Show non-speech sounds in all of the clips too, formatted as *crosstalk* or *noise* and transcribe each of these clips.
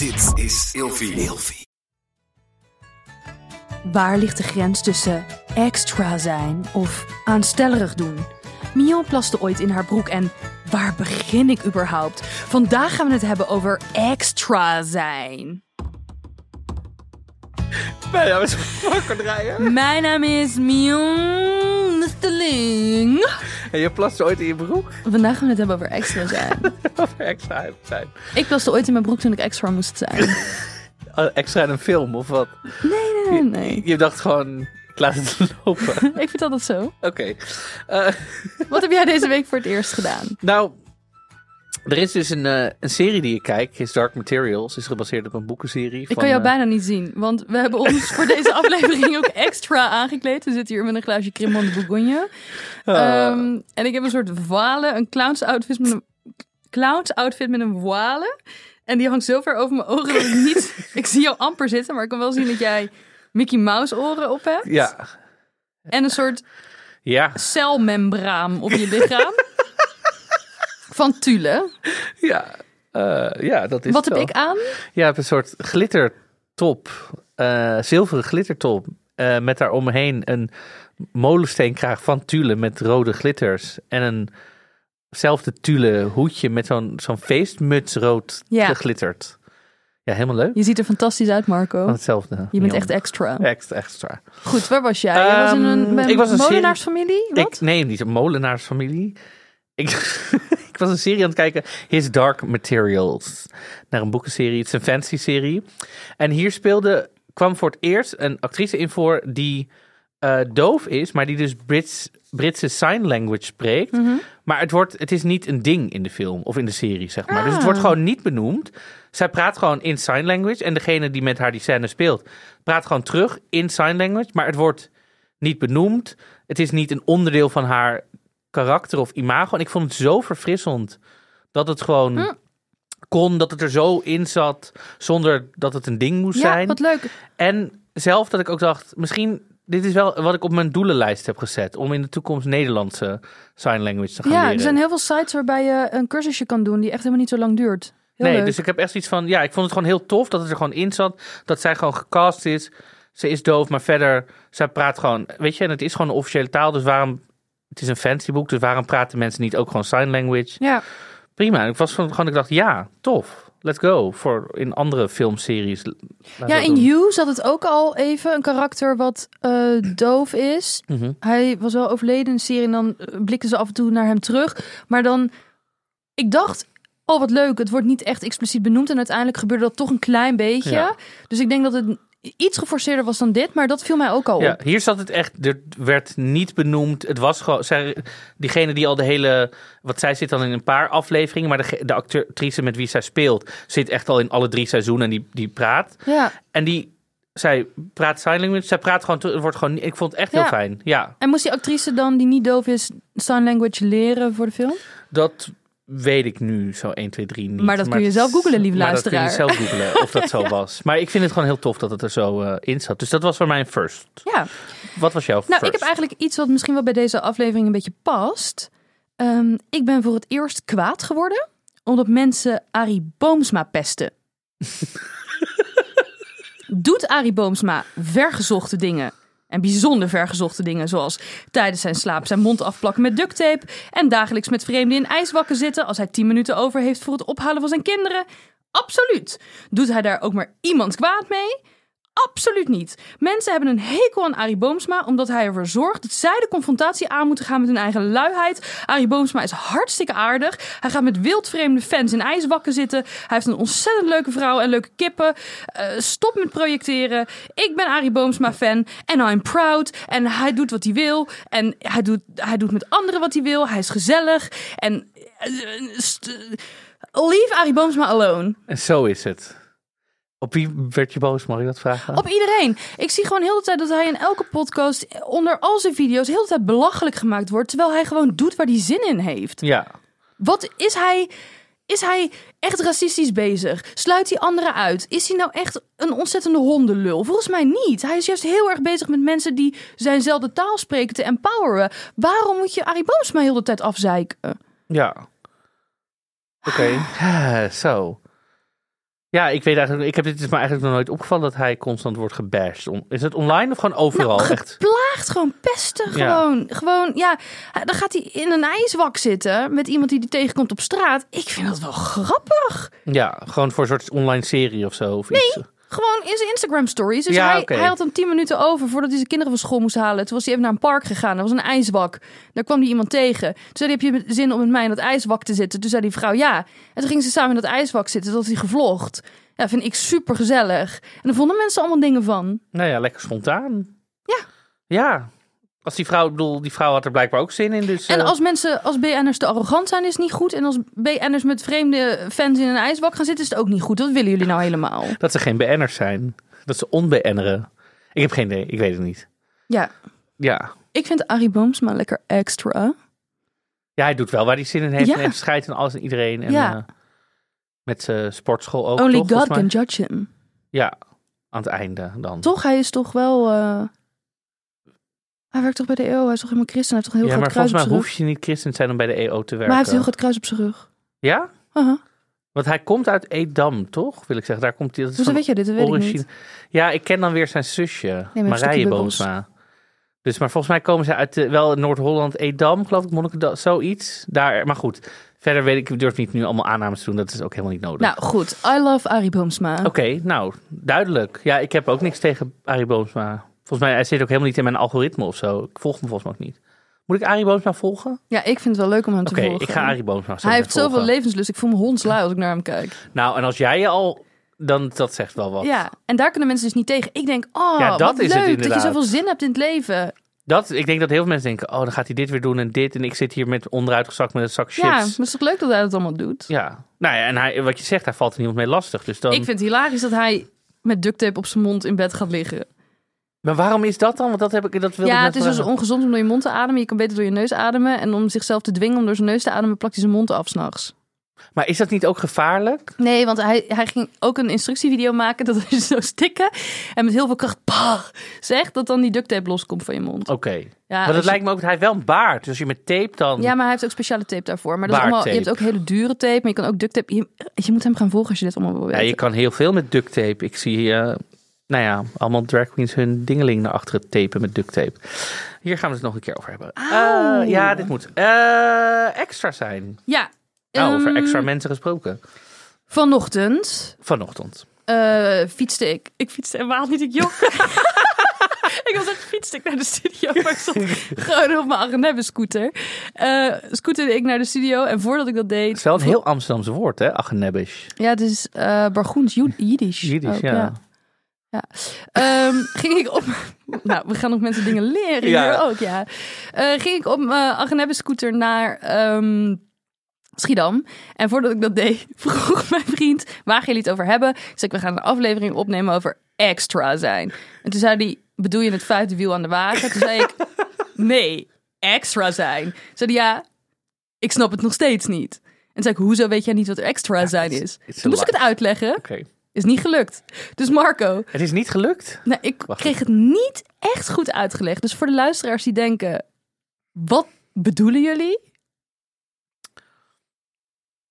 Dit is Ilfie. Ilfie. Waar ligt de grens tussen extra zijn of aanstellerig doen? Mion plaste ooit in haar broek en waar begin ik überhaupt? Vandaag gaan we het hebben over extra zijn. *laughs* Mijn naam is Mion Musteling. En je plaste ooit in je broek? Vandaag gaan we het hebben over extra zijn. *laughs* Of extra zijn? Ik plaste ooit in mijn broek toen ik extra moest zijn. *laughs* Oh, extra in een film of wat? Nee, nee, nee. Je dacht gewoon, ik laat het *laughs* lopen. Ik vind dat zo. Oké. Eh, Wat heb jij deze week voor het eerst gedaan? nou, er is dus een, eh, een serie die ik kijk. Is Dark Materials. Is gebaseerd op een boekenserie. Ik van, kan jou eh, bijna niet zien, want we hebben ons voor deze aflevering ook extra aangekleed. We zitten hier met een glaasje Cremant de Bourgogne. Ah. Ehm, en ik heb een soort voile, een clowns outfit met een clowns outfit met een voile. En die hangt zo ver over mijn ogen dat ik niet... *laughs* ik zie jou amper zitten, maar ik kan wel zien dat jij Mickey Mouse oren op hebt. Ja. En een soort Ja. celmembraan op je lichaam. Van Tule. Ja. Eh, ja, dat is Wat heb wel. ik aan? Je hebt een soort glittertop. eh zilveren glittertop. eh, met daaromheen een molensteenkraag van Tule met rode glitters. En een zelfde Tule hoedje met zo'n zo'n feestmuts rood Ja. geglitterd. Ja, helemaal leuk. Je ziet er fantastisch uit, Marco. Van hetzelfde. Je bent echt extra. Extra, extra. Goed, waar was jij? Je was in een, Ehm, bij ik was een molenaarsfamilie? Ik, nee, niet een molenaarsfamilie. Ik, *laughs* ik was een serie aan het kijken. His Dark Materials. Naar een boekenserie. Het is een fantasy serie. En hier speelde, kwam voor het eerst een actrice in voor die eh, doof is, maar die dus Brits, Britse sign language spreekt. Mhm. Maar het, wordt, het is niet een ding in de film of in de serie, zeg maar. Dus het Ah. wordt gewoon niet benoemd. Zij praat gewoon in sign language. En degene die met haar die scène speelt, praat gewoon terug in sign language. Maar het wordt niet benoemd. Het is niet een onderdeel van haar karakter of imago. En ik vond het zo verfrissend dat het gewoon Hm. kon, dat het er zo in zat, zonder dat het een ding moest ja, zijn. wat leuk. En zelf dat ik ook dacht, misschien, dit is wel wat ik op mijn doelenlijst heb gezet. Om in de toekomst Nederlandse sign language te gaan Ja, leren. er zijn heel veel sites waarbij je een cursusje kan doen die echt helemaal niet zo lang duurt. Heel nee, leuk. dus ik heb echt iets van, ja, ik vond het gewoon heel tof dat het er gewoon in zat. Dat zij gewoon gecast is. Ze is doof, maar verder, zij praat gewoon, weet je, en het is gewoon een officiële taal. Dus waarom, het is een fantasyboek, dus waarom praten mensen niet ook gewoon sign language? Ja, Prima. Ik was van, gewoon, ik dacht, ja, tof. Let's go. Voor in andere filmseries. Ja in doen. You zat het ook al even. Een karakter wat eh, doof is. Mhm. Hij was wel overleden in de serie en dan eh, blikken ze af en toe naar hem terug. Maar dan, ik dacht, oh wat leuk, het wordt niet echt expliciet benoemd. En uiteindelijk gebeurde dat toch een klein beetje. Ja. Dus ik denk dat het iets geforceerder was dan dit, maar dat viel mij ook al Ja, op. hier zat het echt, er werd niet benoemd. Het was gewoon, zij, diegene die al de hele, wat zij zit dan in een paar afleveringen, maar de, de actrice met wie zij speelt, zit echt al in alle drie seizoenen en die, die praat. Ja, En die, zij praat sign language, zij praat gewoon, het wordt gewoon, ik vond het echt heel Ja. fijn. Ja, en moest die actrice dan, die niet doof is, sign language leren voor de film? dat weet ik nu zo 1, 2, 3 niet. Maar dat kun je zelf googlen, lieve maar dat kun je luisteraar. zelf googlen of dat zo *laughs* was. Maar ik vind het gewoon heel tof dat het er zo eh, in zat. Dus dat was voor mij een first. Ja. Wat was jouw Nou, first? ik heb eigenlijk iets wat misschien wel bij deze aflevering een beetje past. Ehm, ik ben voor het eerst kwaad geworden omdat mensen Arie Boomsma pesten. *laughs* Doet Arie Boomsma vergezochte dingen en bijzonder vergezochte dingen, zoals tijdens zijn slaap zijn mond afplakken met duct tape en dagelijks met vreemden in ijswakken zitten als hij 10 minuten over heeft voor het ophalen van zijn kinderen? Absoluut. Doet hij daar ook maar iemand kwaad mee? Absoluut niet. Mensen hebben een hekel aan Arie Boomsma omdat hij ervoor zorgt dat zij de confrontatie aan moeten gaan met hun eigen luiheid. Arie Boomsma is hartstikke aardig. Hij gaat met wildvreemde fans in ijswakken zitten. Hij heeft een ontzettend leuke vrouw en leuke kippen. Eh, stop met projecteren. Ik ben Arie Boomsma fan en I'm proud. En hij doet wat hij wil. En hij doet, hij doet met anderen wat hij wil. Hij is gezellig. En eh, leave Arie Boomsma alone. En zo is het. Op wie werd je boos, mag ik dat vragen? Op iedereen. Ik zie gewoon heel de tijd dat hij in elke podcast, onder al zijn video's, heel de tijd belachelijk gemaakt wordt. Terwijl hij gewoon doet waar hij zin in heeft. Ja. Wat is hij. Is hij echt racistisch bezig? Sluit hij anderen uit? Is hij nou echt een ontzettende hondenlul? Volgens mij niet. Hij is juist heel erg bezig met mensen die zijnzelfde taal spreken te empoweren. Waarom moet je Arie Boomsma heel de tijd afzeiken? Ja. Oké. Ah, Zo. Ja, ik weet eigenlijk, ik heb dit is me eigenlijk nog nooit opgevallen dat hij constant wordt gebashed. Is het online of gewoon overal? Nou, Echt? geplaagd, gewoon pesten. Ja. Gewoon, gewoon, ja. Dan gaat hij in een ijswak zitten met iemand die hij tegenkomt op straat. Ik vind dat wel grappig. Ja, gewoon voor een soort online serie of zo. Of iets. Gewoon in zijn Instagram stories. Dus Ja, hij, hij had dan 10 minuten over voordat hij zijn kinderen van school moest halen. Toen was hij even naar een park gegaan. Er was een ijswak. Daar kwam hij iemand tegen. Toen zei hij, heb je zin om met mij in dat ijswak te zitten? Toen zei die vrouw ja. En toen gingen ze samen in dat ijswak zitten. Dat had hij gevlogd. Ja, vind ik super gezellig. En daar vonden mensen allemaal dingen van. Nou ja, lekker spontaan. Ja. Ja. Als die vrouw, bedoel, die vrouw had er blijkbaar ook zin in. Dus, En eh, als mensen, als BN'ers te arrogant zijn, is het niet goed. En als BN'ers met vreemde fans in een ijswak gaan zitten, is het ook niet goed. Wat willen jullie nou helemaal? Dat ze geen BN'ers zijn. Dat ze on-BN'eren. Ik heb geen idee, ik weet het niet. Ja, Ja. ik vind Arie Boomsma lekker extra. Ja, hij doet wel waar hij zin in heeft. Ja. En heeft scheid en alles en iedereen. En, Ja. eh, met zijn sportschool ook, Only toch, God can judge him. Ja, aan het einde dan. Toch? Hij is toch wel... eh, Hij werkt toch bij de EO? Hij is toch helemaal christen? Hij heeft toch een heel ja, groot maar kruis volgens op mij zijn rug? hoef je niet christen te zijn om bij de EO te werken. Maar hij heeft een heel groot kruis op zijn rug. Ja? Aha. Want hij komt uit Edam, toch? Wil ik zeggen. Daar komt hij. Dat is Hoezo weet je dit? Dat weet ik niet. Ja, ik ken dan weer zijn zusje, maar een Marije. Boomsma. Dus, maar volgens mij komen ze uit de, wel Noord-Holland, Edam, geloof ik, Monnikendam, zoiets. Daar, maar goed, verder weet ik, ik durf niet nu allemaal aannames te doen. Dat is ook helemaal niet nodig. Nou goed, I love Arie Boomsma. Oké, nou, duidelijk. Ja, ik heb ook niks tegen Arie Boomsma. Volgens mij, hij zit ook helemaal niet in mijn algoritme of zo. Ik volg hem volgens mij ook niet. Moet ik Arie Boomsma volgen? Ja, ik vind het wel leuk om hem Oké, te volgen. ik ga Arie Boomsma Hij heeft volgen. zoveel levenslust. Ik voel me hondslui als ik naar hem kijk. Nou, en als jij je al, dan dat zegt wel wat. Ja, en daar kunnen mensen dus niet tegen. Ik denk, oh, Ja, dat wat is het leuk dat je zoveel zin hebt in het leven. Dat, ik denk dat heel veel mensen denken, oh, dan gaat hij dit weer doen en dit. En ik zit hier met onderuitgezakt met een zak chips. Ja, maar het is toch leuk dat hij dat allemaal doet? Ja. Nou ja, en hij, wat je zegt, daar valt er niemand mee lastig. Dus dan... Ik vind het hilarisch dat hij met duct tape op zijn mond in bed gaat liggen. Maar waarom is dat dan? Want dat heb ik, dat wilde ja, ik het is dus ongezond om door je mond te ademen. Je kan beter door je neus ademen. En om zichzelf te dwingen om door zijn neus te ademen, plakt hij zijn mond af s'nachts. Maar is dat niet ook gevaarlijk? Nee, want hij, hij ging ook een instructievideo maken dat hij *laughs* zo stikken en met heel veel kracht bah, zegt dat dan die duct tape loskomt van je mond. Oké. Ja, maar als dat je- lijkt me ook, hij heeft wel een baard. Dus als je met tape dan... Ja, maar hij heeft ook speciale tape daarvoor. Maar dat is allemaal, je hebt ook hele dure tape, maar je kan ook duct tape. Je, je moet hem gaan volgen als je dit allemaal wil Ja, weten. je kan heel veel met duct tape. Ik zie, eh, nou ja, allemaal drag queens hun dingeling naar achteren tapen met duct tape. Hier gaan we het nog een keer over hebben. Eh, ja, dit moet eh, extra zijn. Ja. Nou, over ehm, extra mensen gesproken. Vanochtend Vanochtend. eh, fietste ik. Ik fietste helemaal niet, ik jok. *laughs* ik was echt fietste ik naar de studio, maar ik zat gewoon op mijn Agenebbe scooter. Scooterde ik naar de studio en voordat ik dat Het deed... is wel een heel Amsterdamse woord, hè? Agenebbisch. Ja, het is eh Bargoens, Jiddisch. Ja. Ja. Ehm, *laughs* ging ik op... Nou, we gaan nog mensen dingen leren Ja. hier ook, ja. Eh, ging ik op mijn Agenebbe scooter naar ehm, Schiedam. En voordat ik dat deed, *laughs* vroeg mijn vriend... Waar gaan jullie het over hebben? Ik, we gaan een aflevering opnemen over extra zijn. En toen zei hij, bedoel je het vijfde wiel aan de wagen? Toen zei ik, *laughs* nee, extra zijn. Toen zei hij, ja, ik snap het nog steeds niet. En toen zei ik, hoezo weet jij niet wat extra zijn is? Toen moest ik het uitleggen. Oké. Is niet gelukt. Dus Marco, Het is niet gelukt? nou, ik Wacht kreeg het niet echt goed uitgelegd. Dus voor de luisteraars die denken, wat bedoelen jullie?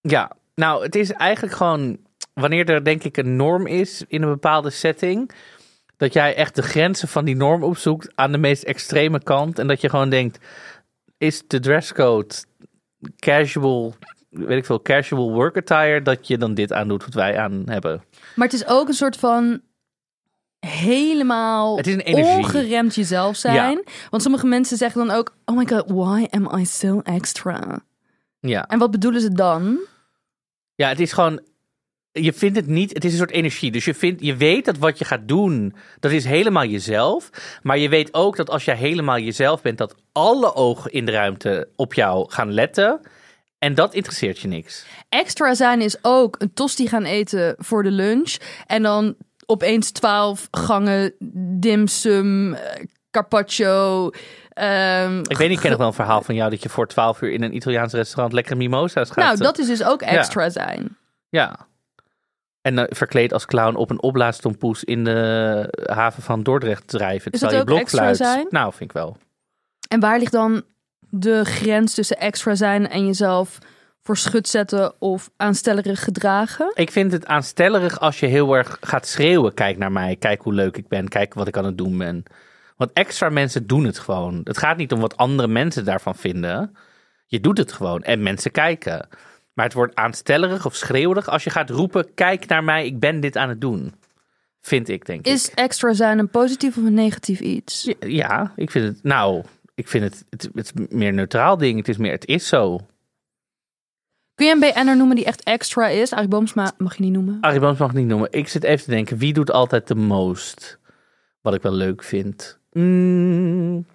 Ja, nou, het is eigenlijk gewoon wanneer er denk ik een norm is in een bepaalde setting, dat jij echt de grenzen van die norm opzoekt aan de meest extreme kant en dat je gewoon denkt, is de dresscode casual, weet ik veel, casual work attire, dat je dan dit aandoet wat wij aan hebben. Maar het is ook een soort van helemaal Het is een energie. ongeremd jezelf zijn. Want sommige mensen zeggen dan ook, oh my god, why am I so extra? Ja. En wat bedoelen ze dan? Ja, het is gewoon. Je vindt het niet. Het is een soort energie. Dus je, vindt, je weet dat wat je gaat doen. Dat is helemaal jezelf. Maar je weet ook dat als jij helemaal jezelf bent. Dat alle ogen in de ruimte op jou gaan letten. En dat interesseert je niks. Extra zijn is ook een tosti gaan eten voor de lunch. En dan opeens twaalf gangen dimsum, eh, carpaccio. ehm, Ik weet niet, ik ken nog wel een verhaal van jou. Dat je voor 12 uur in een Italiaans restaurant lekkere mimosa's gaat. nou, dat is dus ook extra zijn. Ja. En eh, verkleed als clown op een opblaastompoes in de haven van Dordrecht drijven. Is dat terwijl je ook extra zijn? Nou, vind ik wel. En waar ligt dan de grens tussen extra zijn en jezelf voor schut zetten of aanstellerig gedragen? Ik vind het aanstellerig als je heel erg gaat schreeuwen. Kijk naar mij, kijk hoe leuk ik ben, kijk wat ik aan het doen ben. Want extra mensen doen het gewoon. Het gaat niet om wat andere mensen daarvan vinden. Je doet het gewoon en mensen kijken. Maar het wordt aanstellerig of schreeuwerig als je gaat roepen: kijk naar mij, ik ben dit aan het doen. Vind ik, denk Is ik. extra zijn een positief of een negatief iets? Ja, Ja, ik vind het. Nou, ik vind het. Het, het is meer neutraal ding. Het is meer. Het is zo. Kun je een BN'er noemen die echt extra is? Arie Boomsma mag je niet noemen. Arie Boomsma mag ik niet noemen. Ik zit even te denken, wie doet altijd de most? Wat ik wel leuk vind. Mm.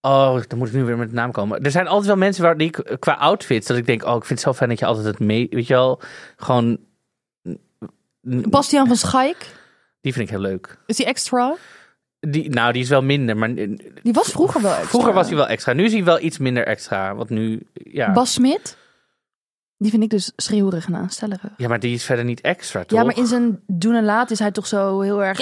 Oh, dan moet ik nu weer met de naam komen. Er zijn altijd wel mensen waar die ik qua outfits dat ik denk, oh, ik vind het zo fijn dat je altijd het mee, weet je wel, gewoon. Bastiaan van *laughs* Schaik, Die vind ik heel leuk. is die extra? Die, nou, die is wel minder, maar Die was vroeger wel extra. vroeger was hij wel extra. Nu is hij wel iets minder extra. Want nu, ja. Bas Smit, die vind ik dus schreeuwerig en aanstellerig. Ja, maar die is verder niet extra, toch? Ja, maar in zijn doen en laten is hij toch zo heel erg...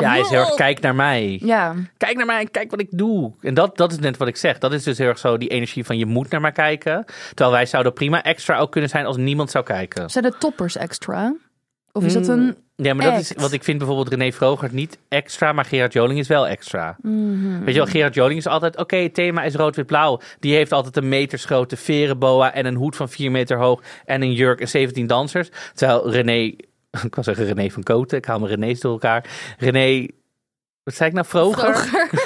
Ja, hij is heel erg, kijk naar mij. Ja, Kijk naar mij, kijk wat ik doe. En dat, dat is net wat ik zeg. Dat is dus heel erg zo die energie van je moet naar mij kijken. Terwijl wij zouden prima extra ook kunnen zijn als niemand zou kijken. zijn de toppers extra? Of is dat een... Ja, maar dat is wat ik vind bijvoorbeeld René Vroger niet extra, maar Gerard Joling is wel extra. Mhm. Weet je wel, Gerard Joling is altijd, oké, het thema is rood-wit-blauw. Die heeft altijd een metersgrote verenboa en een hoed van 4 meter hoog en een jurk en 17 dansers. Terwijl René, *laughs* ik wil zeggen René van Koten, ik haal mijn René's door elkaar. René, wat zei ik nou, Vroger? Vroger. *laughs*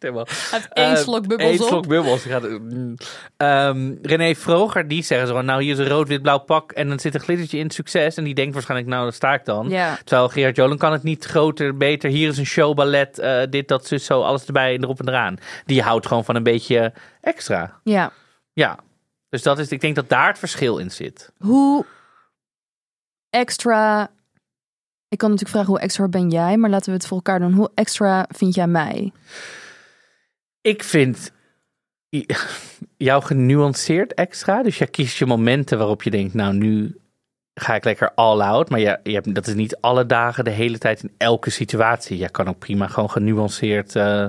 Helemaal. Hij heeft één Eh, slok bubbels Eén op. slok bubbels. Die Gaat, mm. Ehm, René Vroger, die zeggen zo, nou hier is een rood-wit-blauw pak en dan zit een glittertje in succes. En die denkt waarschijnlijk, nou daar sta ik dan. Ja. Terwijl Gerard Joling kan het niet groter, beter. Hier is een showballet, eh, dit, dat, zus, zo, alles erbij en erop en eraan. Die houdt gewoon van een beetje extra. Ja. Ja. Dus dat is, ik denk dat daar het verschil in zit. Hoe extra... Ik kan natuurlijk vragen hoe extra ben jij, maar laten we het voor elkaar doen. Hoe extra vind jij mij? Ik vind *laughs* jou genuanceerd extra. Dus je kiest je momenten waarop je denkt, nou nu ga ik lekker all out. Maar je, je hebt, dat is niet alle dagen, de hele tijd, in elke situatie. Je kan ook prima gewoon genuanceerd eh,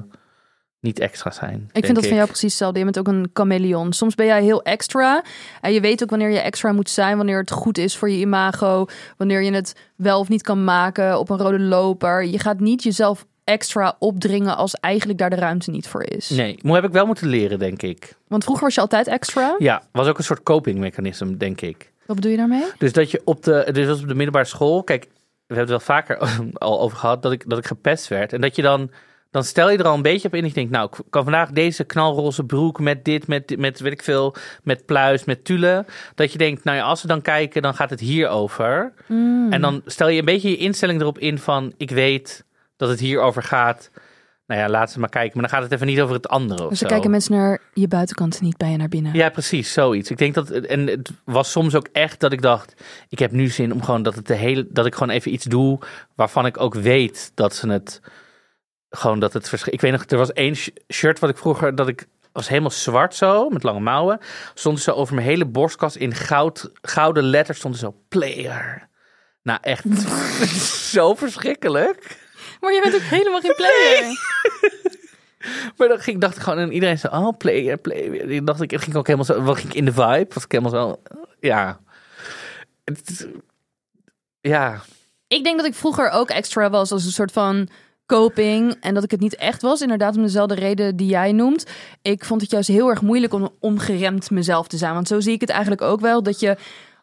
niet extra zijn. Ik vind dat van jou precies hetzelfde. Je bent ook een chameleon. Soms ben jij heel extra. En je weet ook wanneer je extra moet zijn. Wanneer het goed is voor je imago. Wanneer je het wel of niet kan maken op een rode loper. Je gaat niet jezelf extra opdringen als eigenlijk daar de ruimte niet voor is. Nee, maar heb ik wel moeten leren, denk ik. Want vroeger was je altijd extra. Ja, was ook een soort copingmechanisme, denk ik. Wat bedoel je daarmee? Dus dat je op de, dus op de middelbare school, kijk, we hebben het wel vaker *laughs* al over gehad, dat ik, dat ik gepest werd. En dat je dan, dan stel je er al een beetje op in. Ik denk, nou, ik kan vandaag deze knalroze broek met dit, met, dit, met weet ik veel, met pluis, met tulle. Dat je denkt, nou ja, als we dan kijken, dan gaat het hier over. Mm. En dan stel je een beetje je instelling erop in van, ik weet dat het hierover gaat. Nou ja, laat ze maar kijken. Maar dan gaat het even niet over het andere of Dus zo. dan kijken mensen naar je buitenkant en niet bij je naar binnen. Ja, precies, zoiets. Ik denk dat en het was soms ook echt dat ik dacht, ik heb nu zin om gewoon dat het de hele dat ik gewoon even iets doe waarvan ik ook weet dat ze het gewoon dat het verschil. Ik weet nog, er was één sh- shirt wat ik vroeger dat ik was helemaal zwart zo met lange mouwen, stond zo over mijn hele borstkas in goud gouden letters stond zo player. Nou echt *laughs* zo verschrikkelijk. Maar je bent ook helemaal geen player. *laughs* Maar dan ging, dacht ik gewoon, en iedereen zei, oh, player, player. Ik dacht ik, het ging ook helemaal zo, wat ging ik in de vibe? Was ik helemaal zo, ja. Het is- ja, Ik denk dat ik vroeger ook extra was als een soort van coping. En dat ik het niet echt was. Inderdaad, om dezelfde reden die jij noemt. Ik vond het juist heel erg moeilijk om ongeremd mezelf te zijn. Want zo zie ik het eigenlijk ook wel. Dat je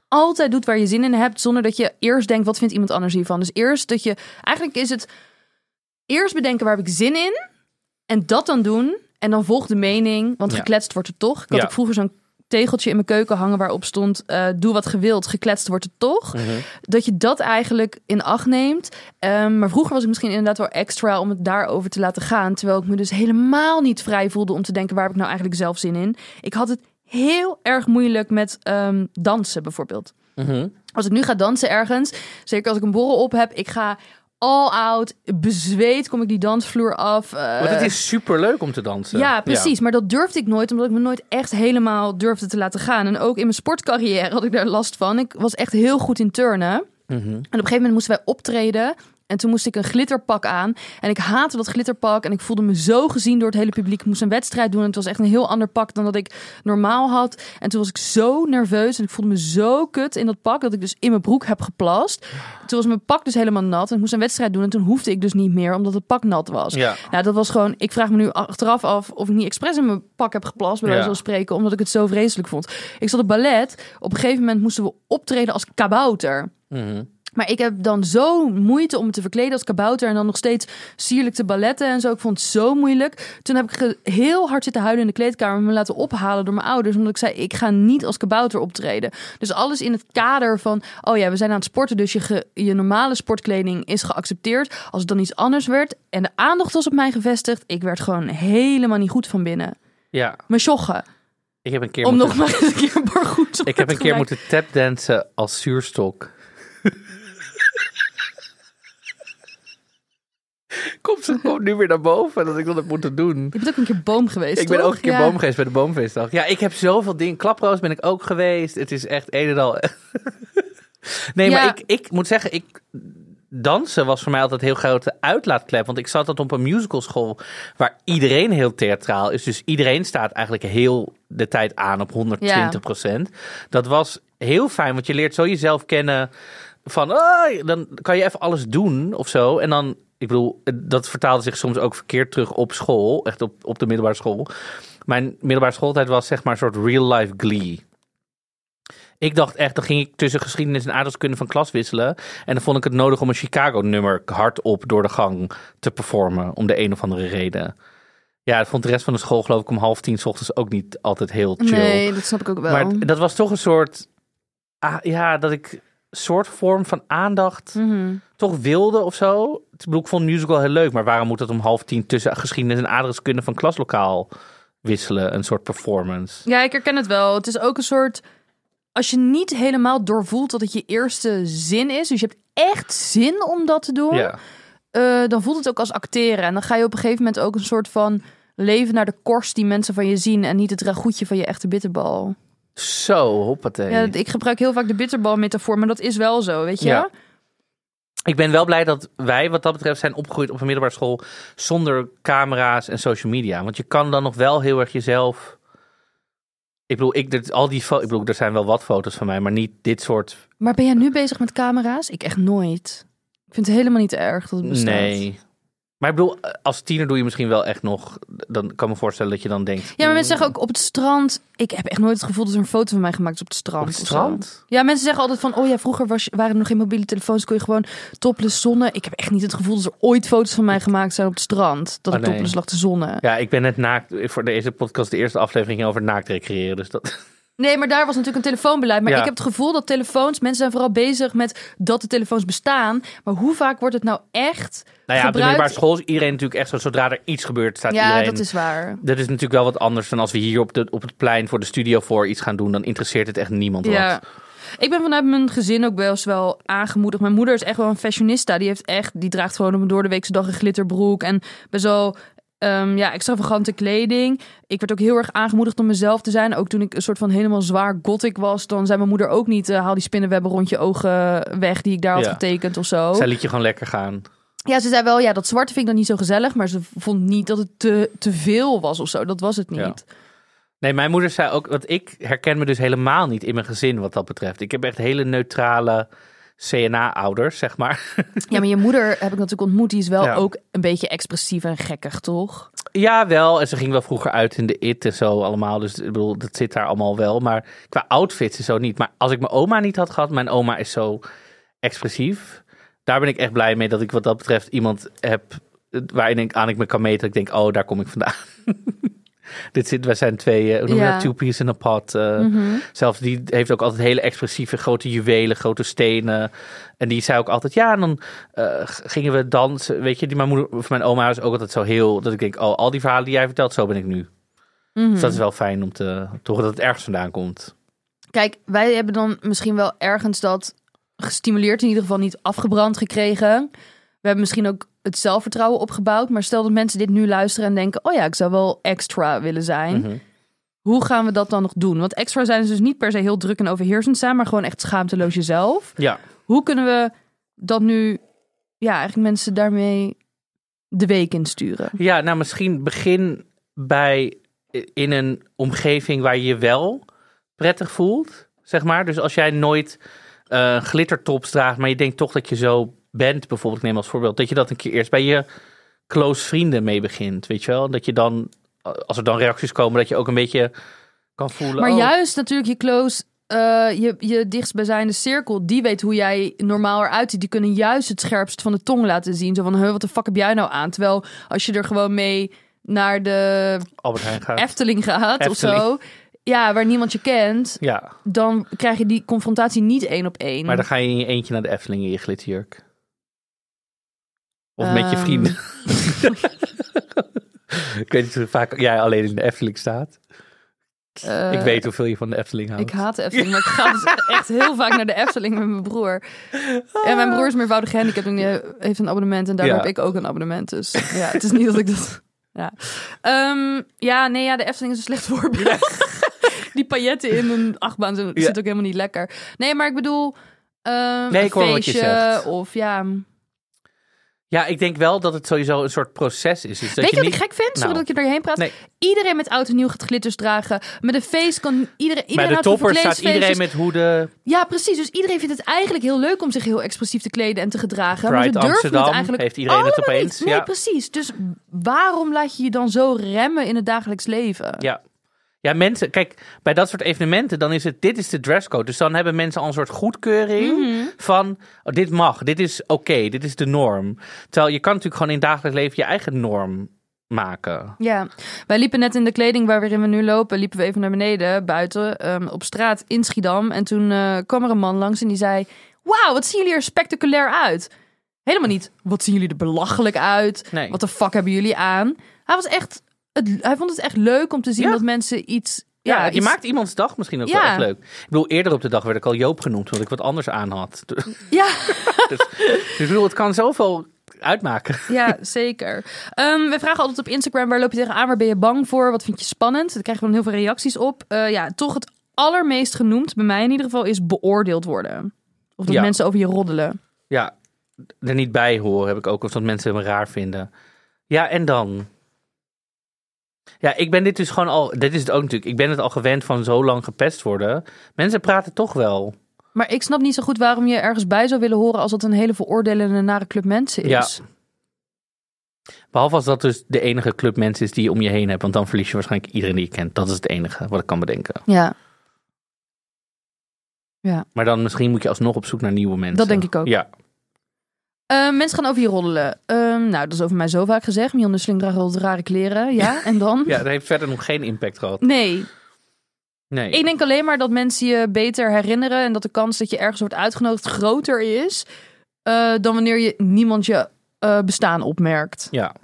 altijd doet waar je zin in hebt. Zonder dat je eerst denkt, wat vindt iemand anders hiervan? Dus eerst dat je... Eigenlijk is het eerst bedenken, waar heb ik zin in? En dat dan doen. En dan volgt de mening. Want Ja. gekletst wordt het toch. Ik had Ja. ook vroeger zo'n tegeltje in mijn keuken hangen waarop stond: eh, doe wat gewild, gekletst wordt het toch. Dat je dat eigenlijk in acht neemt. Ehm, maar vroeger was ik misschien inderdaad wel extra om het daarover te laten gaan. Terwijl ik me dus helemaal niet vrij voelde om te denken: waar heb ik nou eigenlijk zelf zin in? Ik had het heel erg moeilijk met ehm, dansen bijvoorbeeld. Mhm. Als ik nu ga dansen ergens, zeker als ik een borrel op heb, ik ga all out, bezweet kom ik die dansvloer af. want het is super leuk om te dansen. ja, precies. Maar dat durfde ik nooit, omdat ik me nooit echt helemaal durfde te laten gaan. En ook in mijn sportcarrière had ik daar last van. Ik was echt heel goed in turnen. Mhm. En op een gegeven moment moesten wij optreden En toen moest ik een glitterpak aan. En ik haatte dat glitterpak. En ik voelde me zo gezien door het hele publiek. Ik moest een wedstrijd doen. En het was echt een heel ander pak dan dat ik normaal had. En toen was ik zo nerveus. En ik voelde me zo kut in dat pak. Dat ik dus in mijn broek heb geplast. Toen was mijn pak dus helemaal nat. En ik moest een wedstrijd doen. En toen hoefde ik dus niet meer. Omdat het pak nat was. Ja. Nou, dat was gewoon... Ik vraag me nu achteraf af of ik niet expres in mijn pak heb geplast. Bij wijze Ja. van spreken. Omdat ik het zo vreselijk vond. Ik zat op ballet. Op een gegeven moment moesten we optreden als kabouter. Mhm. Maar ik heb dan zo moeite om me te verkleden als kabouter. En dan nog steeds sierlijk te balletten en zo. Ik vond het zo moeilijk. Toen heb ik heel hard zitten huilen in de kleedkamer. Me laten ophalen door mijn ouders. Omdat ik zei, ik ga niet als kabouter optreden. Dus alles in het kader van... Oh ja, we zijn aan het sporten. Dus je, ge- je normale sportkleding is geaccepteerd. Als het dan iets anders werd. En de aandacht was op mij gevestigd. Ik werd gewoon helemaal niet goed van binnen. ja, Me sjoggen. ik heb een keer Om moeten, nog maar eens een keer bargoed *laughs* ik heb een keer moeten tapdansen als zuurstok. *laughs* Komt ze komt nu weer naar boven dat ik dat heb moeten doen. Je bent ook een keer boom geweest, Ik ben ook een keer Ja. boom geweest bij de boomfeestdag. Ja, ik heb zoveel dingen. Klaproos ben ik ook geweest. Het is echt een en al. *laughs* nee, Ja. maar ik, ik moet zeggen, ik, dansen was voor mij altijd een heel grote uitlaatklep. Want ik zat dat op een musicalschool waar iedereen heel theatraal is. Dus iedereen staat eigenlijk heel de tijd aan op 120% Dat was heel fijn, want je leert zo jezelf kennen van, ah, dan kan je even alles doen of zo. En dan, ik bedoel, dat vertaalde zich soms ook verkeerd terug op school, echt op, op de middelbare school. Mijn middelbare schooltijd was zeg maar een soort real life glee. Ik dacht echt, dan ging ik tussen geschiedenis en aardrijkskunde van klas wisselen. En dan vond ik het nodig om een Chicago-nummer hardop door de gang te performen. Om de een of andere reden. Ja, dat vond de rest van de school geloof ik om half tien 's ochtends ook niet altijd heel chill. Nee, dat snap ik ook wel. Maar dat was toch een soort, ah, ja, dat ik soort vorm van aandacht Mhm. toch wilde of zo. Ik vond musical heel leuk, maar waarom moet dat om half tien tussen geschiedenis en aardrijkskunde van klaslokaal wisselen? Een soort performance. Ja, ik herken het wel. Het is ook een soort. Als je niet helemaal doorvoelt dat het je eerste zin is, dus je hebt echt zin om dat te doen, Ja, eh, dan voelt het ook als acteren. En dan ga je op een gegeven moment ook een soort van leven naar de korst die mensen van je zien en niet het ragoetje van je echte bitterbal. Zo, hoppatee. Ja, ik gebruik heel vaak de bitterbal-metafoor, maar dat is wel zo, weet je? Ja. Ik ben wel blij dat wij wat dat betreft zijn opgegroeid op een middelbare school zonder camera's en social media. Want je kan dan nog wel heel erg jezelf. Ik bedoel, ik, al die ik bedoel, er zijn wel wat foto's van mij, maar niet dit soort. Maar ben jij nu bezig met camera's? Ik echt nooit. Ik vind het helemaal niet erg dat het bestaat. Nee. Maar ik bedoel, als tiener doe je misschien wel echt nog. Dan kan ik me voorstellen dat je dan denkt. Ja, maar mensen zeggen ook op het strand. Ik heb echt nooit het gevoel dat er een foto van mij gemaakt is op het strand. op het strand. Ja, mensen zeggen altijd van, oh ja, vroeger was, waren er nog geen mobiele telefoons, kon je gewoon topless zonnen. Ik heb echt niet het gevoel dat er ooit foto's van mij gemaakt zijn op het strand. Dat Oh, ik nee. topless lag te zonnen. Ja, ik ben net naakt. Voor deze podcast, de eerste aflevering ging over naakt recreëren. Dus dat. *laughs* Nee, maar daar was natuurlijk een telefoonbeleid. Maar Ja. ik heb het gevoel dat telefoons, mensen zijn vooral bezig met dat de telefoons bestaan. Maar hoe vaak wordt het nou echt Nou ja, op de gebruikt? middelbare school is iedereen natuurlijk echt zo. Zodra er iets gebeurt, staat Ja, iedereen. dat is waar. Dat is natuurlijk wel wat anders dan als we hier op, de, op het plein voor de studio voor iets gaan doen. Dan interesseert het echt niemand Ja. wat. Ik ben vanuit mijn gezin ook best wel aangemoedigd. Mijn moeder is echt wel een fashionista. Die heeft echt, die draagt gewoon op een doordeweekse dag een glitterbroek en best wel ehm, ja, extravagante kleding. Ik werd ook heel erg aangemoedigd om mezelf te zijn. Ook toen ik een soort van helemaal zwaar gothic was, dan zei mijn moeder ook niet: eh, haal die spinnenwebben rond je ogen weg die ik daar had getekend of zo. Zij liet je gewoon lekker gaan. Ja, ze zei wel, ja, dat zwarte vind ik dan niet zo gezellig, maar ze vond niet dat het te, te veel was of zo. Dat was het niet. Ja. Nee, mijn moeder zei ook, want ik herken me dus helemaal niet in mijn gezin wat dat betreft. Ik heb echt hele neutrale CNA-ouders, zeg maar. *laughs* Ja, maar je moeder heb ik natuurlijk ontmoet. Die is wel Ja. ook een beetje expressief en gekkig, toch? Ja, wel. En ze ging wel vroeger uit in de IT en zo allemaal. Dus ik bedoel, dat zit daar allemaal wel. Maar qua outfits en zo niet. Maar als ik mijn oma niet had gehad, mijn oma is zo expressief. Daar ben ik echt blij mee dat ik wat dat betreft iemand heb waarin ik aan ik me kan meten. Ik denk, oh, daar kom ik vandaan. *laughs* Dit zit, wij zijn twee, eh, hoe noem je Ja. dat? Two peas in a pot. eh. Zelfs die heeft ook altijd hele expressieve grote juwelen, grote stenen. En die zei ook altijd, ja, en dan eh, gingen we dansen. Weet je, die, mijn moeder of mijn oma is ook altijd zo heel, dat ik denk, oh, al die verhalen die jij vertelt, zo ben ik nu. Mhm. Dus dat is wel fijn om te, te horen dat het ergens vandaan komt. Kijk, wij hebben dan misschien wel ergens dat gestimuleerd, in ieder geval niet afgebrand gekregen. We hebben misschien ook het zelfvertrouwen opgebouwd. Maar stel dat mensen dit nu luisteren en denken: oh ja, ik zou wel extra willen zijn. Mhm. Hoe gaan we dat dan nog doen? Want extra zijn is dus niet per se heel druk en overheersend zijn, maar gewoon echt schaamteloos jezelf. Ja, Hoe kunnen we dat nu ja, eigenlijk mensen daarmee de week insturen? Ja, nou misschien begin bij in een omgeving waar je je wel prettig voelt, zeg maar. Dus als jij nooit eh glittertops draagt, maar je denkt toch dat je zo bent, bijvoorbeeld, ik neem als voorbeeld, dat je dat een keer eerst bij je close vrienden mee begint, weet je wel? Dat je dan, als er dan reacties komen, dat je ook een beetje kan voelen. Maar oh, juist natuurlijk je close, eh, je, je dichtstbijzijnde cirkel, die weet hoe jij normaal eruit ziet. Die kunnen juist het scherpst van de tong laten zien. Zo van, huh, wat de fuck heb jij nou aan? Terwijl als je er gewoon mee naar de Albert Heijn gaat. Efteling gaat of zo, ja, waar niemand je kent, Ja, dan krijg je die confrontatie niet één op één. maar dan ga je in je eentje naar de Efteling in je glitterjurk. Of met je Ehm. vrienden. *laughs* ik weet niet hoe vaak jij alleen in de Efteling staat. Eh, ik weet hoeveel je van de Efteling houdt. Ik haat de Efteling, maar ik ga dus echt heel vaak naar de Efteling met mijn broer. En mijn broer is meervoudig gehandicapt en die heeft een abonnement. En daardoor Ja. heb ik ook een abonnement. Dus ja, het is niet dat ik dat... Ja, Ehm, ja nee, ja, de Efteling is een slecht *laughs* voorbeeld. die pailletten in een achtbaan Ja. zit ook helemaal niet lekker. Nee, maar ik bedoel... ehm, Nee, een ik hoor wat je feestje zegt. Of ja... Ja, ik denk wel dat het sowieso een soort proces is. Dus dat Weet je wat niet... ik gek vind? Sorry Nou. dat ik je erheen praat. Nee. Iedereen met oud en nieuw gaat glitters dragen. Met een feest kan iedereen... Bij iedereen de houdt van toppers staat iedereen met hoeden. Ja, precies. Dus iedereen vindt het eigenlijk heel leuk om zich heel expressief te kleden en te gedragen. maar ze Pride durven Amsterdam het eigenlijk heeft iedereen het opeens. Niet. Nee, Ja. precies. Dus waarom laat je je dan zo remmen in het dagelijks leven? Ja. Ja, mensen, kijk, bij dat soort evenementen, dan is het, dit is de dresscode. Dus dan hebben mensen al een soort goedkeuring Mhm. van, oh, dit mag, dit is oké, dit is de norm. Terwijl je kan natuurlijk gewoon in dagelijks leven je eigen norm maken. Ja, wij liepen net in de kleding waarin we nu lopen, liepen we even naar beneden, buiten, ehm, op straat in Schiedam. En toen eh, kwam er een man langs en die zei, wauw, wat zien jullie er spectaculair uit. Helemaal niet, wat zien jullie er belachelijk uit? Nee. Wat de fuck hebben jullie aan? Hij was echt, het, hij vond het echt leuk om te zien Ja. dat mensen iets... Ja, Ja, je iets- maakt iemands dag misschien ook Ja. wel echt leuk. Ik bedoel, eerder op de dag werd ik al Joop genoemd, omdat ik wat anders aan had. *laughs* Ja, *laughs* Dus ik bedoel, het kan zoveel uitmaken. ja *laughs* zeker. Ehm, we vragen altijd op Instagram, waar loop je tegenaan? Waar ben je bang voor? Wat vind je spannend? Daar krijgen we dan heel veel reacties op. Eh, ja, toch het allermeest genoemd, bij mij in ieder geval, is beoordeeld worden. Of dat Ja. mensen over je roddelen. Ja, er niet bij horen heb ik ook, of dat mensen me raar vinden. Ja, en dan? Ja, ik ben dit dus gewoon al, dit is het ook natuurlijk, ik ben het al gewend van zo lang gepest worden. Mensen praten toch wel. Maar ik snap niet zo goed waarom je ergens bij zou willen horen als dat een hele veroordelende nare club mensen is. Ja. Behalve als dat dus de enige club mensen is die je om je heen hebt, want dan verlies je waarschijnlijk iedereen die je kent. Dat is het enige wat ik kan bedenken. Ja, Maar dan misschien moet je alsnog op zoek naar nieuwe mensen. Dat denk ik ook. Ja, Ehm, mensen gaan over je roddelen. Ehm, nou, dat is over mij zo vaak gezegd. Mion de Sling draagt wel rare kleren. *laughs* Ja, en dan? ja, dat heeft verder nog geen impact gehad. Nee, Nee. ik denk alleen maar dat mensen je beter herinneren... en dat de kans dat je ergens wordt uitgenodigd groter is... eh, dan wanneer je niemand je eh, bestaan opmerkt. Ja.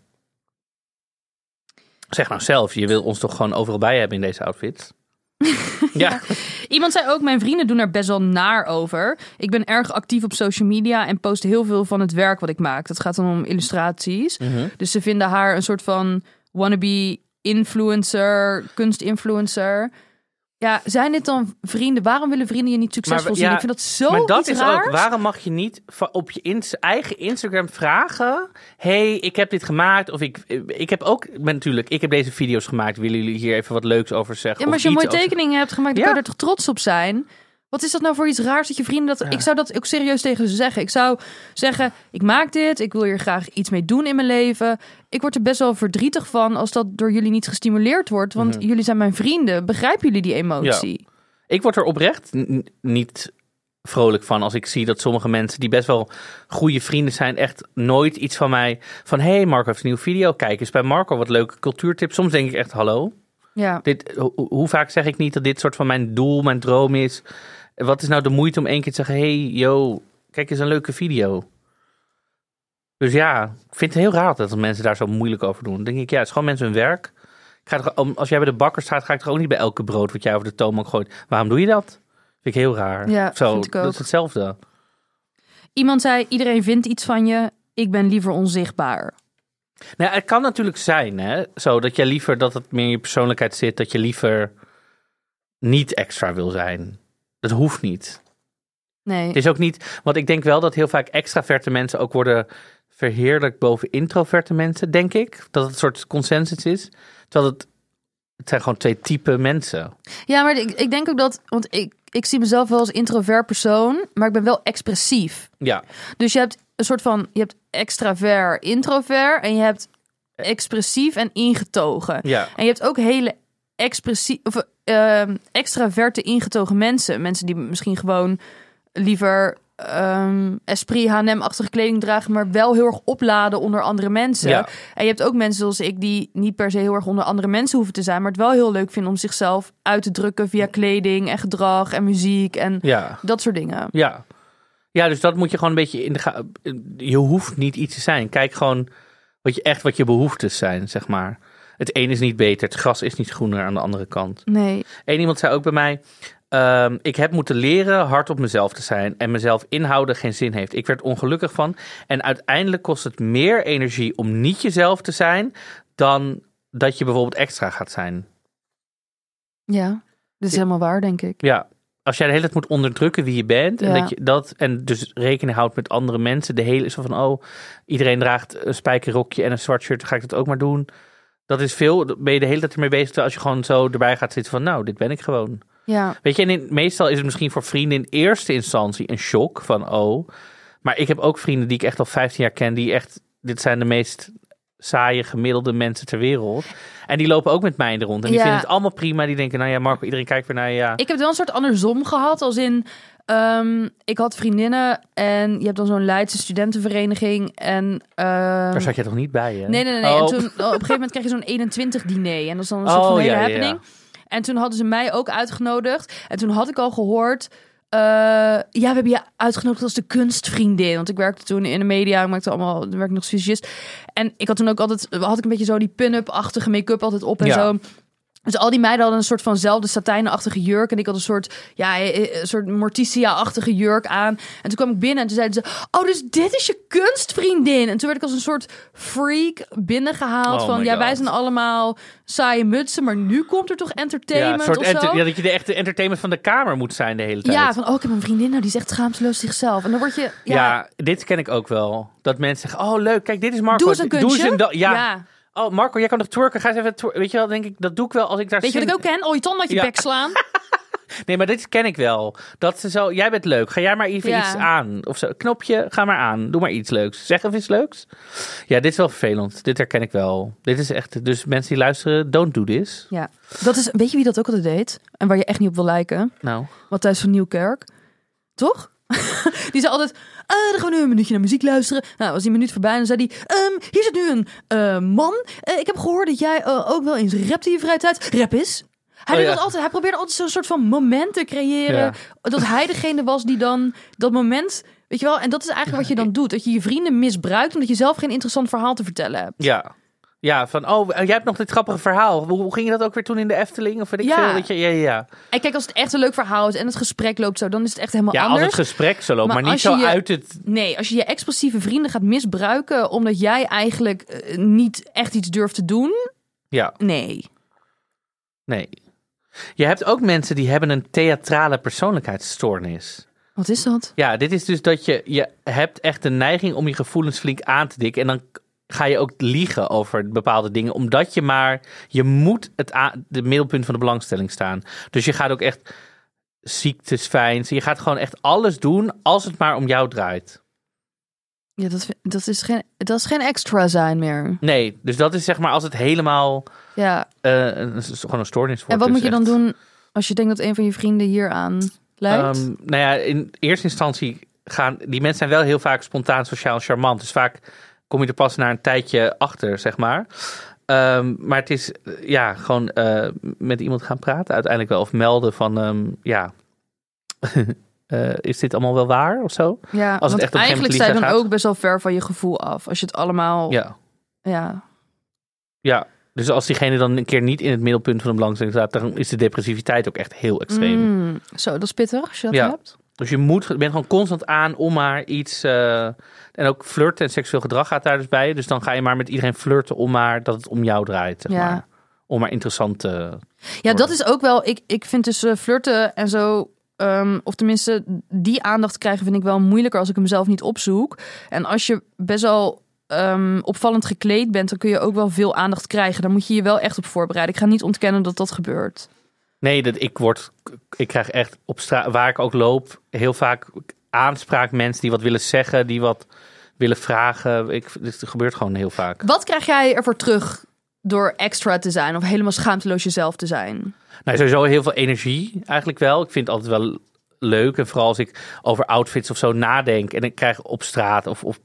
Zeg nou zelf, je wil ons toch gewoon overal bij hebben in deze outfits? *laughs* ja. Iemand zei ook, mijn vrienden doen er best wel naar over. Ik ben erg actief op social media en post heel veel van het werk wat ik maak. Dat gaat dan om illustraties. Mhm. Dus ze vinden haar een soort van wannabe influencer, kunstinfluencer. Ja, zijn dit dan vrienden? Waarom willen vrienden je niet succesvol Maar, zien? ja, Ik vind dat zo maar dat is raars. ook, waarom mag je niet op je ins- eigen Instagram vragen... hey, ik heb dit gemaakt, of ik, ik heb ook, natuurlijk, ik heb deze video's gemaakt. Willen jullie hier even wat leuks over zeggen? Ja, maar als je mooie over- tekeningen hebt gemaakt, dan Ja. kan je er toch trots op zijn? Wat is dat nou voor iets raars dat je vrienden dat... Ik zou dat ook serieus tegen ze zeggen. Ik zou zeggen, ik maak dit, ik wil hier graag iets mee doen in mijn leven. Ik word er best wel verdrietig van als dat door jullie niet gestimuleerd wordt. Want Mhm. jullie zijn mijn vrienden. Begrijpen jullie die emotie? Ik word er oprecht niet vrolijk van als ik zie dat sommige mensen die best wel goede vrienden zijn, echt nooit iets van mij van hey Marco heeft een nieuwe video, kijk eens bij Marco wat leuke cultuurtips. Soms denk ik echt hallo, Ja. dit, ho- hoe vaak zeg ik niet dat dit soort van mijn doel, mijn droom is? Wat is nou de moeite om één keer te zeggen hey yo, kijk eens een leuke video. Dus ja, ik vind het heel raar dat mensen daar zo moeilijk over doen. Dan denk ik ja, het is gewoon mensen hun werk. Ik ga om- als jij bij de bakker staat, ga ik er ook niet bij elke brood wat jij over de toonbank gooit. Waarom doe je dat? Vind ik heel raar. Ja, Zo, vind ik ook. Dat is hetzelfde. Iemand zei, iedereen vindt iets van je. Ik ben liever onzichtbaar. Nou, het kan natuurlijk zijn, hè, zo dat je liever dat het meer in je persoonlijkheid zit, dat je liever niet extra wil zijn. Dat hoeft niet. Nee. Het is ook niet, want ik denk wel dat heel vaak extraverte mensen ook worden verheerlijkt boven introverte mensen, denk ik. Dat het een soort consensus is. Terwijl het, het zijn gewoon twee typen mensen. Ja, maar ik, ik denk ook dat, want ik, ik zie mezelf wel als introvert persoon, maar ik ben wel expressief. Ja, Dus je hebt een soort van, je hebt extravert, introvert en je hebt expressief en ingetogen. ja, En je hebt ook hele expressie, of, ehm, extraverte ingetogen mensen. Mensen die misschien gewoon liever ehm esprit H&M-achtige kleding dragen, maar wel heel erg opladen onder andere mensen. Ja. En je hebt ook mensen zoals ik die niet per se heel erg onder andere mensen hoeven te zijn, maar het wel heel leuk vinden om zichzelf uit te drukken via kleding en gedrag en muziek en ja, dat soort dingen. ja. Ja, dus dat moet je gewoon een beetje in de ga- Je hoeft niet iets te zijn. Kijk gewoon wat je echt wat je behoeftes zijn, zeg maar. Het een is niet beter, het gras is niet groener aan de andere kant. Nee. Eén iemand zei ook bij mij: ehm, Ik heb moeten leren hard op mezelf te zijn en mezelf inhouden geen zin heeft. Ik werd ongelukkig van. En uiteindelijk kost het meer energie om niet jezelf te zijn dan dat je bijvoorbeeld extra gaat zijn. Ja, dat is helemaal waar, denk ik. Ja. Als jij de hele tijd moet onderdrukken wie je bent en Ja. dat je dat en dus rekening houdt met andere mensen, de hele zo van oh iedereen draagt een spijkerrokje en een zwart shirt, dan ga ik dat ook maar doen. Dat is veel. Ben je de hele tijd ermee bezig terwijl als je gewoon zo erbij gaat zitten van nou dit ben ik gewoon. Ja, Weet je, en in, meestal is het misschien voor vrienden in eerste instantie een shock van oh. Maar ik heb ook vrienden die ik echt al 15 jaar ken, die echt, dit zijn de meest saaie, gemiddelde mensen ter wereld. En die lopen ook met mij er rond. En die Ja. vinden het allemaal prima. Die denken, nou ja, Marco, iedereen kijkt weer naar je. Ja. Ik heb wel een soort andersom gehad, als in... ehm, ik had vriendinnen en je hebt dan zo'n Leidse studentenvereniging en... ehm, Daar zat je toch niet bij, hè? Nee, nee, nee. Oh. En toen, op een gegeven moment krijg je zo'n 21 diner. En dat is dan een soort Oh, van hele ja, ja, happening. En toen hadden ze mij ook uitgenodigd. En toen had ik al gehoord... eh, ja, we hebben je uitgenodigd als de kunstvriendin. Want ik werkte toen in de media. Ik maakte allemaal, ik werkte nog visagist. En ik had toen ook altijd, had ik een beetje zo die pin-up-achtige make-up altijd op en Ja. zo. Dus al die meiden hadden een soort vanzelfde satijnachtige jurk. En ik had een soort, ja, een soort Morticia-achtige jurk aan. En toen kwam ik binnen en toen zeiden ze... Oh, dus dit is je kunstvriendin. En toen werd ik als een soort freak binnengehaald. Oh van, ja, wij zijn allemaal saaie mutsen. Maar nu komt er toch entertainment soort of zo? ja, dat je de echte entertainment van de kamer moet zijn de hele tijd. Ja, van, oh, ik heb een vriendin. Nou, die zegt schaamteloos zichzelf. En dan word je... Ja, Ja, dit ken ik ook wel. Dat mensen zeggen, oh leuk, kijk, dit is Marco. doe eens een kunstje. eens da- ja. ja. Oh, Marco, jij kan nog twerken. Ga eens even twerken. Weet je wel, denk ik, dat doe ik wel als ik daar Weet je wat ik ook ken? Oh, je tand uit je Ja. bek slaan. *laughs* Nee, maar dit ken ik wel. Dat ze zo, jij bent leuk. Ga jij maar even Ja. iets aan. Of zo. Knopje, ga maar aan. Doe maar iets leuks. Zeg even iets leuks. Ja, dit is wel vervelend. Dit herken ik wel. Dit is echt, dus mensen die luisteren, don't do this. Ja. Dat is, weet je wie dat ook altijd deed? En waar je echt niet op wil lijken? Nou, Matthijs van Nieuwkerk. Toch? *laughs* die zei altijd, ah, dan gaan we nu een minuutje naar muziek luisteren. Nou, was die minuut voorbij en dan zei hij, ehm, hier zit nu een eh, man. Eh, ik heb gehoord dat jij eh, ook wel eens rapt in je vrije tijd. Rap is. Hij, Oh, deed ja. dat altijd, hij probeerde altijd zo'n soort van moment te creëren. Ja. Dat hij degene was die dan dat moment... Weet je wel? En dat is eigenlijk wat je dan doet. Dat je je vrienden misbruikt omdat je zelf geen interessant verhaal te vertellen hebt. ja. Ja, van, oh, jij hebt nog dit grappige verhaal. Hoe, hoe ging je dat ook weer toen in de Efteling? Of weet ik Ja. veel? Weet je? Ja, ja, ja. En kijk, als het echt een leuk verhaal is en het gesprek loopt zo, dan is het echt helemaal ja als anders. het gesprek zo loopt, Maar maar, niet als zo je uit het... Nee, als je je expressieve vrienden gaat misbruiken omdat jij eigenlijk eh, niet echt iets durft te doen, Ja, nee. nee. Je hebt ook mensen die hebben een theatrale persoonlijkheidsstoornis. Wat is dat? Ja, dit is dus dat je, je hebt echt de neiging om je gevoelens flink aan te dikken. En dan ga je ook liegen over bepaalde dingen. Omdat je maar, je moet het de middelpunt van de belangstelling staan. Dus je gaat ook echt ziektes fijn. Je gaat gewoon echt alles doen als het maar om jou draait. Ja, dat, dat, is geen, dat is geen extra zijn meer. Nee, dus dat is zeg maar als het helemaal Ja, eh, een, gewoon een stoornis wordt. en wat dus moet je dan doen als je denkt dat een van je vrienden hier aan lijkt? Ehm, nou ja, in eerste instantie gaan die mensen zijn wel heel vaak spontaan, sociaal, charmant. Dus vaak kom je er pas na een tijdje achter, zeg maar. Ehm, maar het is eh, ja gewoon eh, met iemand gaan praten, uiteindelijk wel of melden van ehm, ja. *laughs* eh, is dit allemaal wel waar of zo? ja, het want echt op eigenlijk sta je dan gaat. ook best wel ver van je gevoel af. Als je het allemaal... Ja, ja. ja. Dus als diegene dan een keer niet in het middelpunt van de belangstelling staat, dan is de depressiviteit ook echt heel extreem. Mm, zo, dat is pittig als je dat Ja. hebt. Dus je moet, je bent gewoon constant aan om maar iets. eh, en ook flirten en seksueel gedrag gaat daar dus bij. Dus dan ga je maar met iedereen flirten om maar dat het om jou draait. Zeg Ja. maar. Om maar interessant te. Ja, dat is ook wel. Ik, ik vind dus eh, flirten en zo. ehm, of tenminste, die aandacht krijgen vind ik wel moeilijker als ik hem zelf niet opzoek. En als je best wel ehm, opvallend gekleed bent, dan kun je ook wel veel aandacht krijgen. Daar moet je je wel echt op voorbereiden. Ik ga niet ontkennen dat dat gebeurt. Nee, dat ik word, ik krijg echt op straat, waar ik ook loop, heel vaak aanspraak mensen die wat willen zeggen, die wat willen vragen. Ik, dit gebeurt gewoon heel vaak. Wat krijg jij ervoor terug door extra te zijn of helemaal schaamteloos jezelf te zijn? Nou, sowieso heel veel energie eigenlijk wel. Ik vind het altijd wel leuk. En vooral als ik over outfits of zo nadenk. En ik krijg op straat of, of,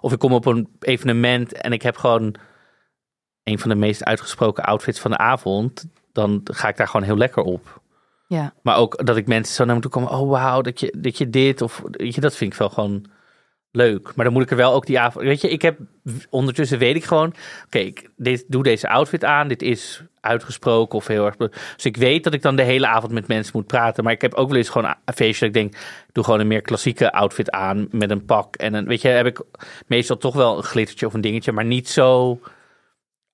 of ik kom op een evenement en ik heb gewoon een van de meest uitgesproken outfits van de avond. Dan ga ik daar gewoon heel lekker op. Ja. Maar ook dat ik mensen zo naar me toe komen. Oh, wauw, dat je, dat je dit of weet je, dat vind ik wel gewoon leuk. Maar dan moet ik er wel ook die avond. Weet je, ik heb ondertussen weet ik gewoon. Oké, ik dit, doe deze outfit aan. Dit is uitgesproken of heel erg. Dus ik weet dat ik dan de hele avond met mensen moet praten. Maar ik heb ook wel eens gewoon een feestje dat ik denk. Doe gewoon een meer klassieke outfit aan met een pak en een. Weet je, heb ik meestal toch wel een glittertje of een dingetje, maar niet zo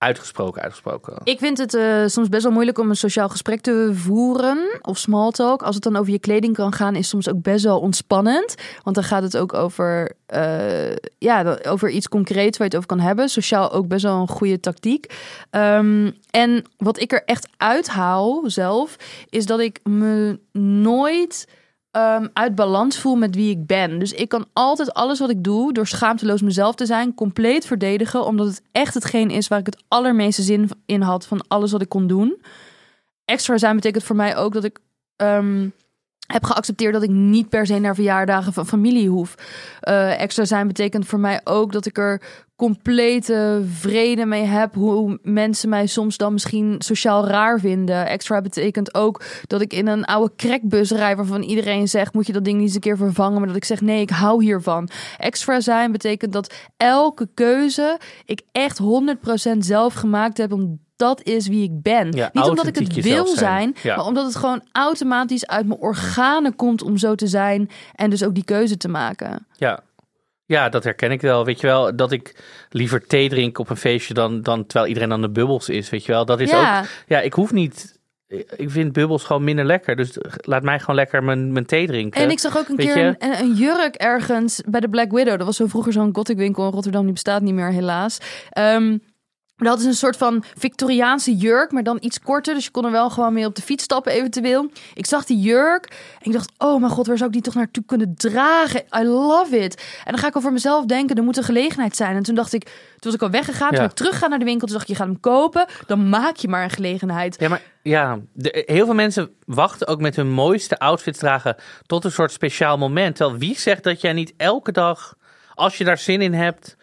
uitgesproken, uitgesproken. Ik vind het eh, soms best wel moeilijk om een sociaal gesprek te voeren of small talk. Als het dan over je kleding kan gaan, is soms ook best wel ontspannend. Want dan gaat het ook over, eh, ja, over iets concreets waar je het over kan hebben. Sociaal ook best wel een goede tactiek. Ehm, en wat ik er echt uithaal zelf, is dat ik me nooit um, uit balans voel met wie ik ben. Dus ik kan altijd alles wat ik doe, door schaamteloos mezelf te zijn, compleet verdedigen. Omdat het echt hetgeen is waar ik het allermeeste zin in had van alles wat ik kon doen. Extra zijn betekent voor mij ook dat ik um, heb geaccepteerd dat ik niet per se naar verjaardagen van familie hoef. Uh, extra zijn betekent voor mij ook dat ik er complete vrede mee heb. Hoe mensen mij soms dan misschien sociaal raar vinden. Extra betekent ook dat ik in een oude crackbus rij waarvan iedereen zegt: moet je dat ding niet eens een keer vervangen? Maar dat ik zeg: nee, ik hou hiervan. Extra zijn betekent dat elke keuze ik echt 100% zelf gemaakt heb om dat is wie ik ben. Ja, Niet omdat ik het wil zijn. zijn, Ja. maar omdat het gewoon automatisch uit mijn organen komt om zo te zijn en dus ook die keuze te maken. Ja. Ja, dat herken ik wel. Weet je wel, dat ik liever thee drink op een feestje dan, dan terwijl iedereen aan de bubbels is. Weet je wel, dat is Ja. ook. Ja, ik hoef niet. Ik vind bubbels gewoon minder lekker. Dus laat mij gewoon lekker mijn, mijn thee drinken. En ik zag ook een Weet keer een, een jurk ergens bij de Black Widow. Dat was zo vroeger zo'n gothic winkel in Rotterdam. Die bestaat niet meer helaas. Ehm dat is een soort van Victoriaanse jurk, maar dan iets korter. Dus je kon er wel gewoon mee op de fiets stappen eventueel. Ik zag die jurk en ik dacht, oh mijn god, waar zou ik die toch naartoe kunnen dragen? I love it. En dan ga ik voor mezelf denken, er moet een gelegenheid zijn. En toen dacht ik, toen was ik al weggegaan. Toen Ja. ik teruggaan naar de winkel. Toen dacht ik, je gaat hem kopen. Dan maak je maar een gelegenheid. Ja, maar ja, de, heel veel mensen wachten ook met hun mooiste outfits dragen tot een soort speciaal moment. Terwijl wie zegt dat jij niet elke dag, als je daar zin in hebt,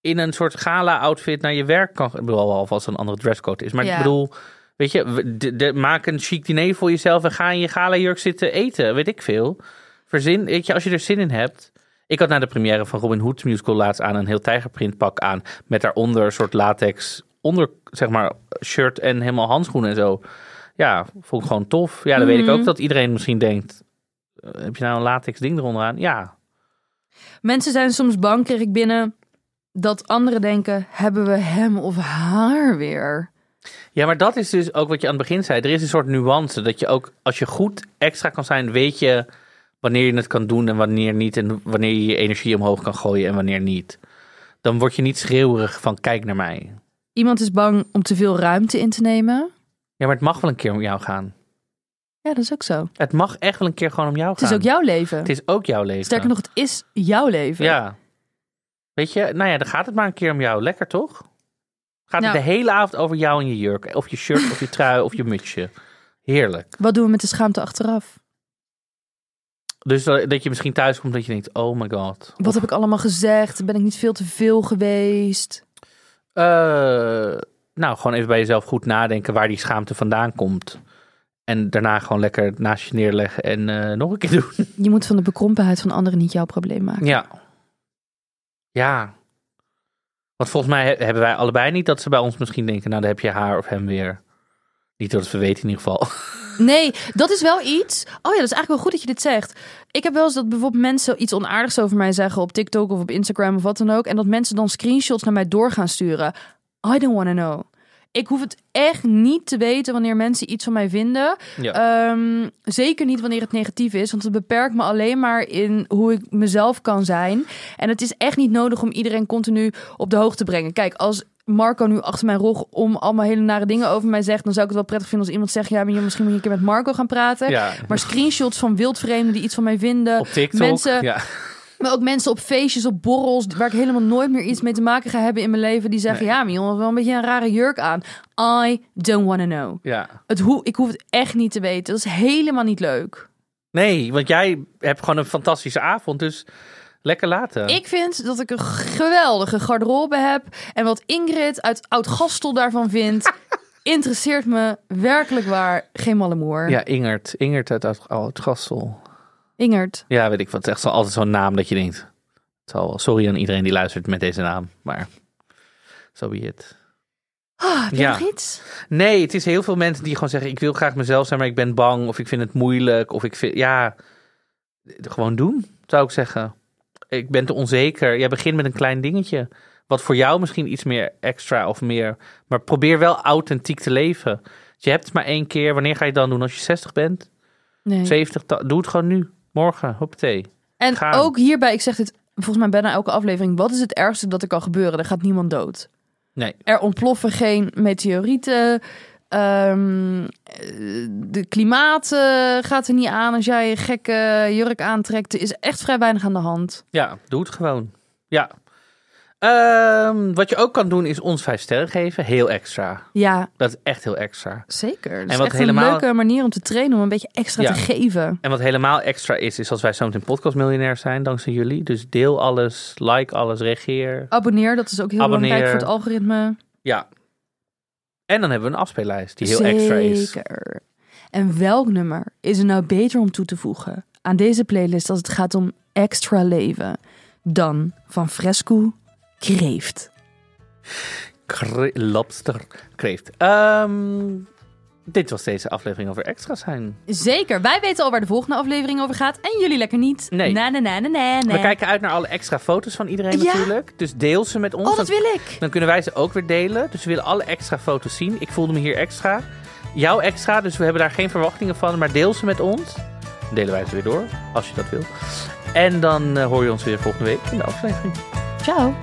in een soort gala-outfit naar je werk kan. Ik bedoel, al als een andere dresscode is. Maar Ja. ik bedoel, weet je, de, de- maak een chic diner voor jezelf en ga in je gala-jurk zitten eten. Weet ik veel. Verzin, weet je, als je er zin in hebt. Ik had na de première van Robin Hood musical laatst aan een heel tijgerprint pak aan. Met daaronder een soort latex onder, zeg maar, shirt en helemaal handschoenen en zo. Ja, vond ik gewoon tof. Ja, dan weet ik ook dat iedereen misschien denkt... eh, Heb je nou een latex ding eronder aan? Ja, Mensen zijn soms bang, kreeg ik binnen, dat anderen denken, hebben we hem of haar weer? Ja, maar dat is dus ook wat je aan het begin zei. Er is een soort nuance dat je ook, als je goed extra kan zijn, weet je wanneer je het kan doen en wanneer niet. En wanneer je je energie omhoog kan gooien en wanneer niet. Dan word je niet schreeuwerig van kijk naar mij. Iemand is bang om te veel ruimte in te nemen. Ja, maar het mag wel een keer om jou gaan. Ja, dat is ook zo. Het mag echt wel een keer gewoon om jou Het gaan. is ook jouw leven. Het is ook jouw leven. Sterker nog, het is jouw leven. Ja. Weet je, nou ja, dan gaat het maar een keer om jou. Lekker toch? Gaat Nou. het de hele avond over jou en je jurk. Of je shirt, of je trui, of je mutsje. Heerlijk. Wat doen we met de schaamte achteraf? Dus dat dat je misschien thuis komt dat je denkt, oh my god. Wat heb ik allemaal gezegd? Ben ik niet veel te veel geweest? Eh, nou, gewoon even bij jezelf goed nadenken waar die schaamte vandaan komt. En daarna gewoon lekker naast je neerleggen en eh, nog een keer doen. Je moet van de bekrompenheid van anderen niet jouw probleem maken. Ja. Ja. Want volgens mij he- hebben wij allebei niet dat ze bij ons misschien denken, nou dan heb je haar of hem weer. Niet dat we weten in ieder geval. *laughs* Nee, dat is wel iets. Oh ja, dat is eigenlijk wel goed dat je dit zegt. Ik heb wel eens dat bijvoorbeeld mensen iets onaardigs over mij zeggen op TikTok of op Instagram of wat dan ook. En dat mensen dan screenshots naar mij door gaan sturen. I don't want to know. Ik hoef het echt niet te weten wanneer mensen iets van mij vinden. Ja. Ehm, zeker niet wanneer het negatief is, want het beperkt me alleen maar in hoe ik mezelf kan zijn. En het is echt niet nodig om iedereen continu op de hoogte te brengen. Kijk, als Marco nu achter mijn rug om allemaal hele nare dingen over mij zegt, dan zou ik het wel prettig vinden als iemand zegt: Ja, maar je misschien moet je een keer met Marco gaan praten. ja. Maar screenshots van wildvreemden die iets van mij vinden. op TikTok. mensen- ja. Maar ook mensen op feestjes, op borrels, waar ik helemaal nooit meer iets mee te maken ga hebben in mijn leven, die zeggen: Nee. Ja, maar had wel een beetje een rare jurk aan. I don't want to know. ja. Het hoe, ik hoef het echt niet te weten. Dat is helemaal niet leuk. Nee, want jij hebt gewoon een fantastische avond, dus lekker laten. Ik vind dat ik een geweldige garderobe heb. En wat Ingrid uit Oud-Gastel daarvan vindt, *laughs* interesseert me werkelijk waar geen malle moer. Ja, Ingert. Ingert uit Oud- Ingrid. Ja, weet ik wat. Het is echt zo, altijd zo'n naam dat je denkt. Het zal wel. Sorry aan iedereen die luistert met deze naam, maar zo be it. Ah, heb je Ja. nog iets? Nee, het is heel veel mensen die gewoon zeggen: ik wil graag mezelf zijn, maar ik ben bang of ik vind het moeilijk of ik vind ja, gewoon doen zou ik zeggen. Ik ben te onzeker. Jij begint met een klein dingetje, wat voor jou misschien iets meer extra of meer, maar probeer wel authentiek te leven. Je hebt het maar één keer. Wanneer ga je het dan doen? Als je 60 bent, Nee. 70? ta- Doe het gewoon nu, morgen, hoppatee. En gaan. ook hierbij, ik zeg dit volgens mij bijna elke aflevering. Wat is het ergste dat er kan gebeuren? Er gaat niemand dood. Nee. Er ontploffen geen meteorieten. Ehm, eh, de klimaat gaat er niet aan als jij een gekke jurk aantrekt. Er is echt vrij weinig aan de hand. Ja, doe het gewoon. Ja. Ehm, wat je ook kan doen is ons vijf sterren geven. Heel extra. Ja, Dat is echt heel extra. zeker. Dat En is wat echt helemaal- een leuke manier om te trainen, om een beetje extra Ja. te geven. En wat helemaal extra is, is als wij zometeen podcastmiljonair zijn, dankzij jullie. Dus deel alles, like alles, reageer. Abonneer, dat is ook heel Abonneer. belangrijk voor het algoritme. Ja. En dan hebben we een afspeellijst die heel extra is. Zeker. En welk nummer is er nou beter om toe te voegen aan deze playlist als het gaat om extra leven dan van Fresco Kreeft? Kre- lobster kreeft. Ehm, dit was deze aflevering over extra zijn. Zeker. Wij weten al waar de volgende aflevering over gaat en jullie lekker niet. Nee. Na, na, na, na, na. We kijken uit naar alle extra foto's van iedereen Ja. natuurlijk. Dus deel ze met ons. Oh, dat wil ik. Dan kunnen wij ze ook weer delen. Dus we willen alle extra foto's zien. Ik voelde me hier extra. Jouw extra, dus we hebben daar geen verwachtingen van. Maar deel ze met ons. Dan delen wij ze weer door, als je dat wil. En dan eh, hoor je ons weer volgende week in de aflevering. Ciao.